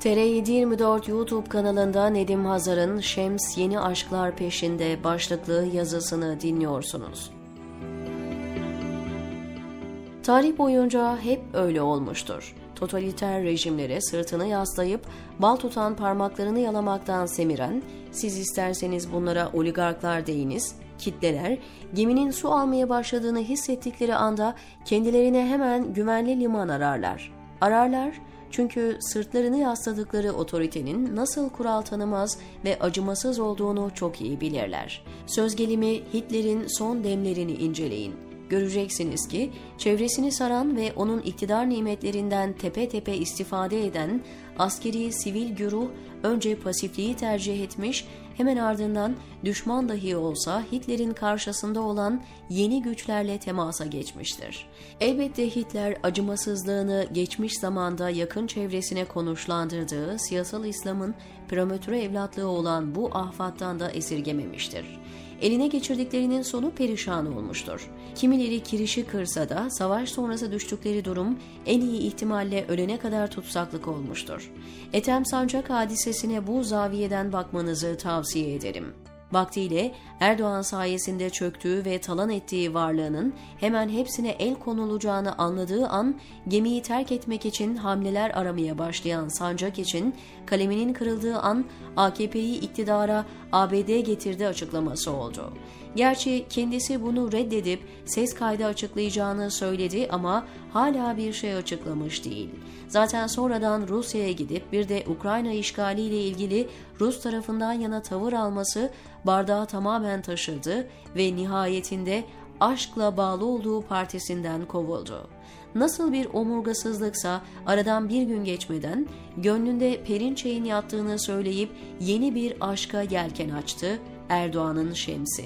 TR724 YouTube kanalında Nedim Hazar'ın Şems Yeni Aşklar Peşinde başlıklı yazısını dinliyorsunuz. Tarih boyunca hep öyle olmuştur. Totaliter rejimlere sırtını yaslayıp bal tutan parmaklarını yalamaktan semiren, siz isterseniz bunlara oligarklar deyiniz, kitleler geminin su almaya başladığını hissettikleri anda kendilerine hemen güvenli liman ararlar. Ararlar çünkü sırtlarını yasladıkları otoritenin nasıl kural tanımaz ve acımasız olduğunu çok iyi bilirler. Söz gelimi Hitler'in son demlerini inceleyin. Göreceksiniz ki çevresini saran ve onun iktidar nimetlerinden tepe tepe istifade eden askeri sivil güruh önce pasifliği tercih etmiş, hemen ardından düşman dahi olsa Hitler'in karşısında olan yeni güçlerle temasa geçmiştir. Elbette Hitler acımasızlığını geçmiş zamanda yakın çevresine konuşlandırdığı siyasal İslam'ın promotörü evlatlığı olan bu ahfattan da esirgememiştir eline geçirdiklerinin sonu perişan olmuştur. Kimileri kirişi kırsa da savaş sonrası düştükleri durum en iyi ihtimalle ölene kadar tutsaklık olmuştur. Ethem Sancak hadisesine bu zaviyeden bakmanızı tavsiye ederim. Vaktiyle Erdoğan sayesinde çöktüğü ve talan ettiği varlığının hemen hepsine el konulacağını anladığı an gemiyi terk etmek için hamleler aramaya başlayan Sancak için kaleminin kırıldığı an AKP'yi iktidara ABD getirdi açıklaması oldu. Gerçi kendisi bunu reddedip ses kaydı açıklayacağını söyledi ama hala bir şey açıklamış değil. Zaten sonradan Rusya'ya gidip bir de Ukrayna işgaliyle ilgili Rus tarafından yana tavır alması bardağı tamamen taşırdı ve nihayetinde aşkla bağlı olduğu partisinden kovuldu. Nasıl bir omurgasızlıksa aradan bir gün geçmeden gönlünde Perinçey'in yattığını söyleyip yeni bir aşka yelken açtı Erdoğan'ın şemsi.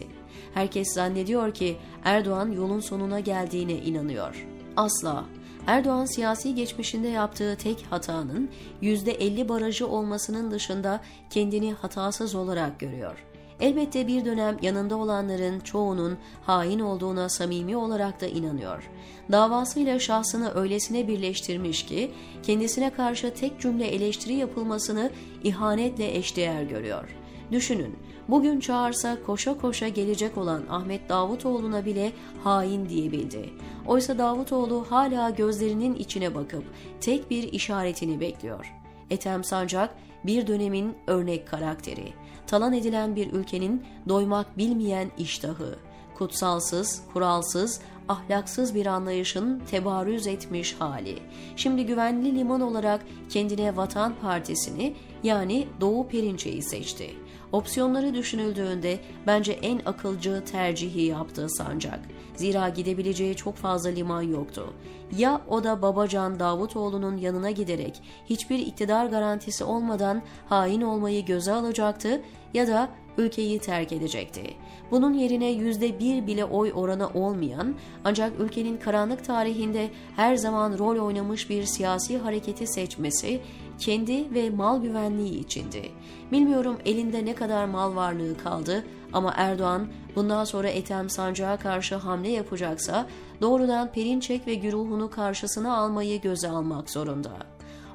Herkes zannediyor ki Erdoğan yolun sonuna geldiğine inanıyor. Asla. Erdoğan siyasi geçmişinde yaptığı tek hatanın %50 barajı olmasının dışında kendini hatasız olarak görüyor. Elbette bir dönem yanında olanların çoğunun hain olduğuna samimi olarak da inanıyor. Davasıyla şahsını öylesine birleştirmiş ki kendisine karşı tek cümle eleştiri yapılmasını ihanetle eşdeğer görüyor.'' Düşünün, bugün çağırsa koşa koşa gelecek olan Ahmet Davutoğlu'na bile hain diyebildi. Oysa Davutoğlu hala gözlerinin içine bakıp tek bir işaretini bekliyor. Ethem Sancak bir dönemin örnek karakteri. Talan edilen bir ülkenin doymak bilmeyen iştahı, kutsalsız, kuralsız, ahlaksız bir anlayışın tebarüz etmiş hali. Şimdi güvenli liman olarak kendine Vatan Partisi'ni yani Doğu Perinçe'yi seçti. Opsiyonları düşünüldüğünde bence en akılcı tercihi yaptı Sancak. Zira gidebileceği çok fazla liman yoktu. Ya o da Babacan Davutoğlu'nun yanına giderek hiçbir iktidar garantisi olmadan hain olmayı göze alacaktı ya da ülkeyi terk edecekti. Bunun yerine yüzde bir bile oy oranı olmayan ancak ülkenin karanlık tarihinde her zaman rol oynamış bir siyasi hareketi seçmesi kendi ve mal güvenliği içindi. Bilmiyorum elinde ne kadar mal varlığı kaldı ama Erdoğan bundan sonra Ethem Sancak'a karşı hamle yapacaksa doğrudan Perinçek ve güruhunu karşısına almayı göze almak zorunda.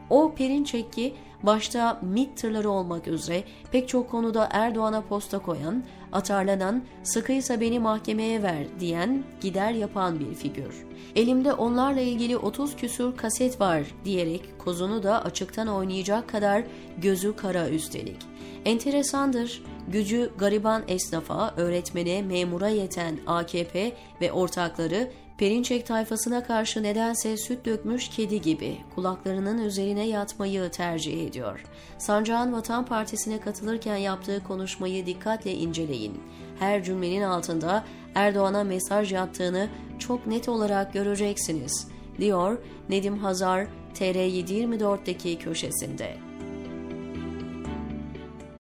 O Perinçek'i başta MİT tırları olmak üzere pek çok konuda Erdoğan'a posta koyan, atarlanan, sıkıysa beni mahkemeye ver diyen, gider yapan bir figür. Elimde onlarla ilgili 30 küsur kaset var diyerek kozunu da açıktan oynayacak kadar gözü kara üstelik. Enteresandır, gücü gariban esnafa, öğretmene, memura yeten AKP ve ortakları Perinçek tayfasına karşı nedense süt dökmüş kedi gibi kulaklarının üzerine yatmayı tercih ediyor. Sancağın Vatan Partisi'ne katılırken yaptığı konuşmayı dikkatle inceleyin. Her cümlenin altında Erdoğan'a mesaj yattığını çok net olarak göreceksiniz, diyor Nedim Hazar TR724'deki köşesinde.